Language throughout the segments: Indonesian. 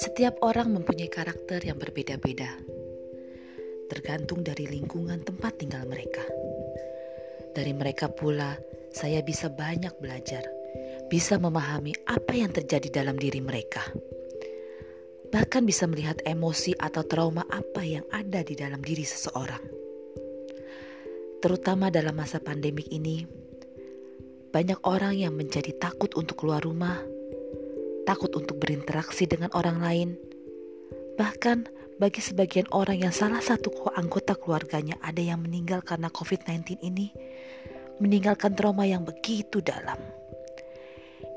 Setiap orang mempunyai karakter yang berbeda-beda, tergantung dari lingkungan tempat tinggal mereka. Dari mereka pula, saya bisa banyak belajar, bisa memahami apa yang terjadi dalam diri mereka, bahkan bisa melihat emosi atau trauma apa yang ada di dalam diri seseorang. Terutama dalam masa pandemik ini, banyak orang yang menjadi takut untuk keluar rumah takut untuk berinteraksi dengan orang lain. Bahkan bagi sebagian orang yang salah satu anggota keluarganya ada yang meninggal karena COVID-19 ini, meninggalkan trauma yang begitu dalam.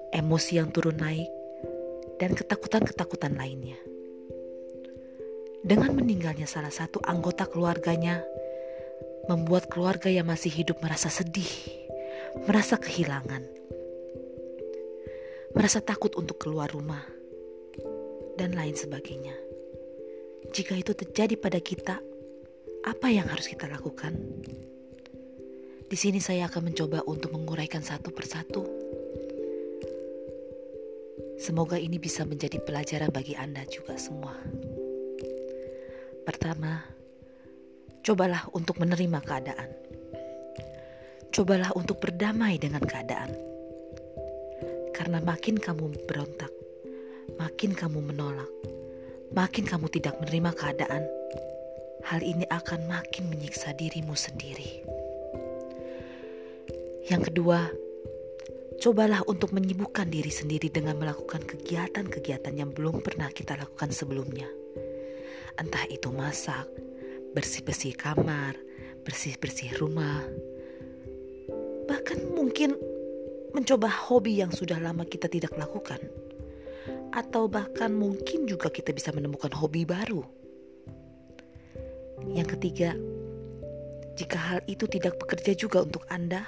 Emosi yang turun naik, dan ketakutan-ketakutan lainnya. Dengan meninggalnya salah satu anggota keluarganya, membuat keluarga yang masih hidup merasa sedih, merasa kehilangan, merasa takut untuk keluar rumah, dan lain sebagainya. Jika itu terjadi pada kita, apa yang harus kita lakukan? Di sini saya akan mencoba untuk menguraikan satu persatu. Semoga ini bisa menjadi pelajaran bagi Anda juga semua. Pertama, cobalah untuk menerima keadaan. Cobalah untuk berdamai dengan keadaan karena makin kamu berontak, makin kamu menolak, makin kamu tidak menerima keadaan, hal ini akan makin menyiksa dirimu sendiri. Yang kedua, cobalah untuk menyibukkan diri sendiri dengan melakukan kegiatan-kegiatan yang belum pernah kita lakukan sebelumnya. Entah itu masak, bersih-bersih kamar, bersih-bersih rumah, bahkan mungkin mencoba hobi yang sudah lama kita tidak lakukan, atau bahkan mungkin juga kita bisa menemukan hobi baru. Yang ketiga, jika hal itu tidak bekerja juga untuk Anda,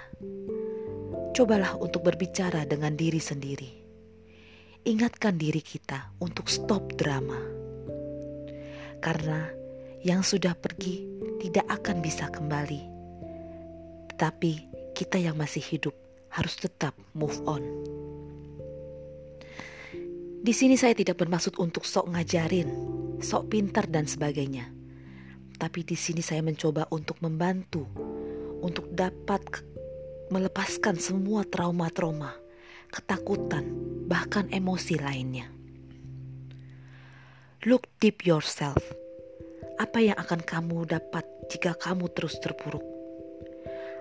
cobalah untuk berbicara dengan diri sendiri. Ingatkan diri kita untuk stop drama, karena yang sudah pergi tidak akan bisa kembali, tetapi kita yang masih hidup harus tetap move on. Di sini saya tidak bermaksud untuk sok ngajarin, sok pintar dan sebagainya. Tapi di sini saya mencoba untuk membantu, untuk dapat melepaskan semua trauma-trauma, ketakutan, bahkan emosi lainnya. Look deep yourself. Apa yang akan kamu dapat jika kamu terus terpuruk?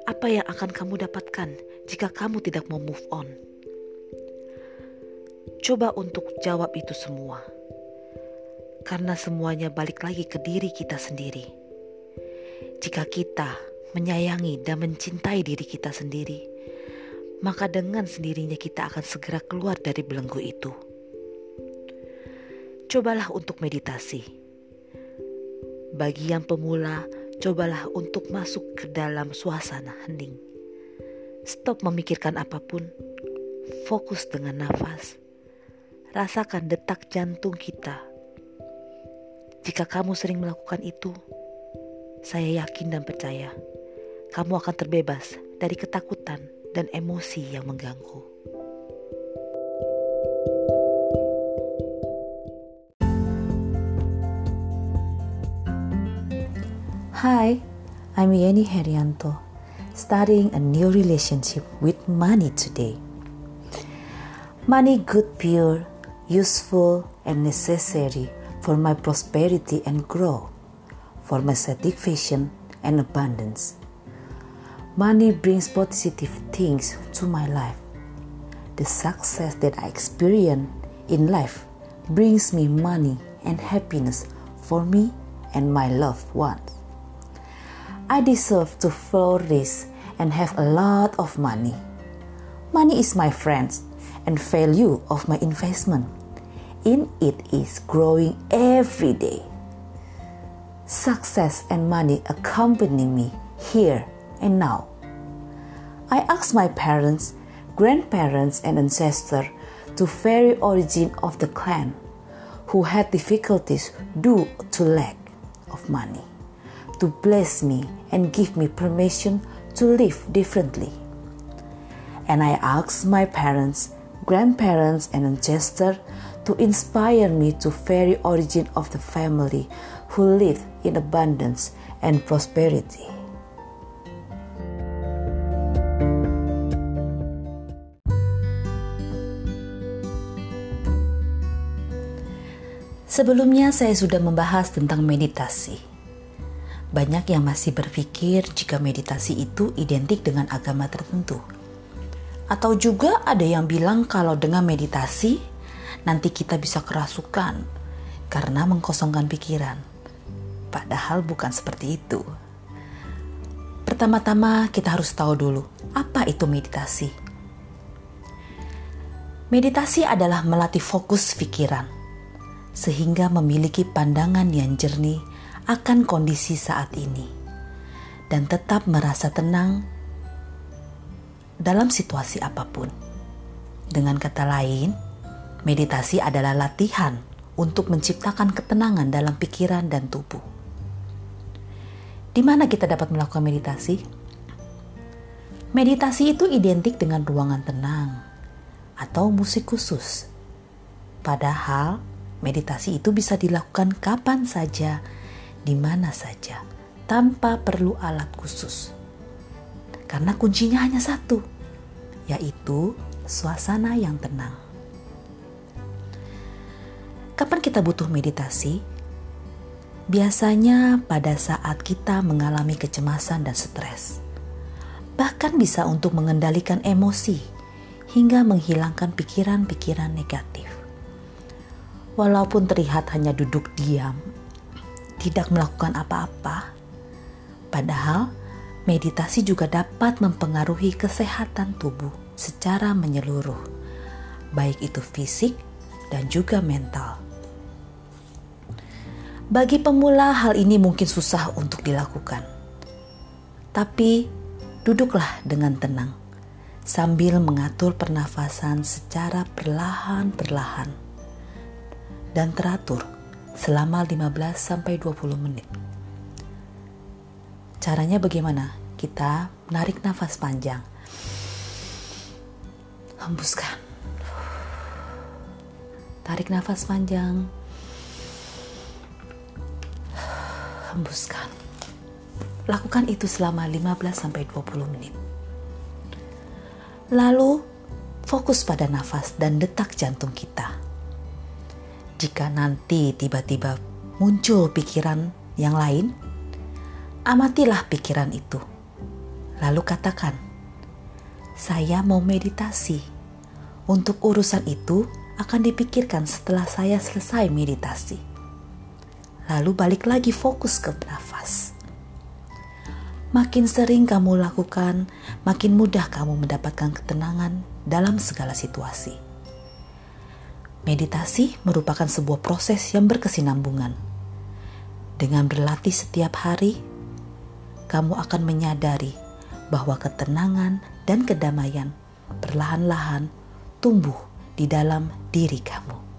Apa yang akan kamu dapatkan jika kamu tidak mau move on? Coba untuk jawab itu semua, karena semuanya balik lagi ke diri kita sendiri. Jika kita menyayangi dan mencintai diri kita sendiri, maka dengan sendirinya kita akan segera keluar dari belenggu itu. Cobalah untuk meditasi. Bagi yang pemula, cobalah untuk masuk ke dalam suasana hening. Stop memikirkan apa pun, fokus dengan nafas. Rasakan detak jantung kita. Jika kamu sering melakukan itu, saya yakin dan percaya kamu akan terbebas dari ketakutan dan emosi yang mengganggu. Hi, I'm Yeni Herianto, studying a new relationship with money today. Money good, pure, useful, and necessary for my prosperity and growth, for my satisfaction and abundance. Money brings positive things to my life. The success that I experience in life brings me money and happiness for me and my loved ones. I deserve to flourish and have a lot of money. Money is my friend and value of my investment. In it is growing every day. Success and money accompany me here and now. I ask my parents, grandparents, and ancestors to very origin of the clan who had difficulties due to lack of money to bless me and give me permission to live differently. And I asked my parents, grandparents, and ancestors to inspire me to very origin of the family who live in abundance and prosperity. Sebelumnya saya sudah membahas tentang meditasi. Banyak yang masih berpikir jika meditasi itu identik dengan agama tertentu. Atau juga ada yang bilang kalau dengan meditasi nanti kita bisa kerasukan karena mengkosongkan pikiran. Padahal bukan seperti itu. Pertama-tama kita harus tahu dulu apa itu meditasi. Meditasi adalah melatih fokus pikiran sehingga memiliki pandangan yang jernih akan kondisi saat ini dan tetap merasa tenang dalam situasi apa pun. Dengan kata lain, meditasi adalah latihan untuk menciptakan ketenangan dalam pikiran dan tubuh. Di mana kita dapat melakukan meditasi? Meditasi itu identik dengan ruangan tenang atau musik khusus. Padahal Meditasi itu bisa dilakukan kapan saja, di mana saja, tanpa perlu alat khusus. Karena kuncinya hanya satu, yaitu suasana yang tenang. Kapan kita butuh meditasi? Biasanya pada saat kita mengalami kecemasan dan stres. Bahkan bisa untuk mengendalikan emosi hingga menghilangkan pikiran-pikiran negatif walaupun terlihat hanya duduk diam, tidak melakukan apa-apa. Padahal, meditasi juga dapat mempengaruhi kesehatan tubuh secara menyeluruh, baik itu fisik dan juga mental. Bagi pemula, hal ini mungkin susah untuk dilakukan, tapi duduklah dengan tenang sambil mengatur pernafasan secara perlahan-perlahan dan teratur selama 15 sampai 20 menit. Caranya bagaimana? Kita menarik nafas panjang. Hembuskan. Tarik nafas panjang. Hembuskan. Lakukan itu selama 15 sampai 20 menit. Lalu fokus pada nafas dan detak jantung kita jika nanti tiba-tiba muncul pikiran yang lain, amatilah pikiran itu. Lalu katakan, "Saya mau meditasi." Untuk urusan itu akan dipikirkan setelah saya selesai meditasi. Lalu balik lagi fokus ke nafas. Makin sering kamu lakukan, makin mudah kamu mendapatkan ketenangan dalam segala situasi. Meditasi merupakan sebuah proses yang berkesinambungan. Dengan berlatih setiap hari, kamu akan menyadari bahwa ketenangan dan kedamaian perlahan-lahan tumbuh di dalam diri kamu.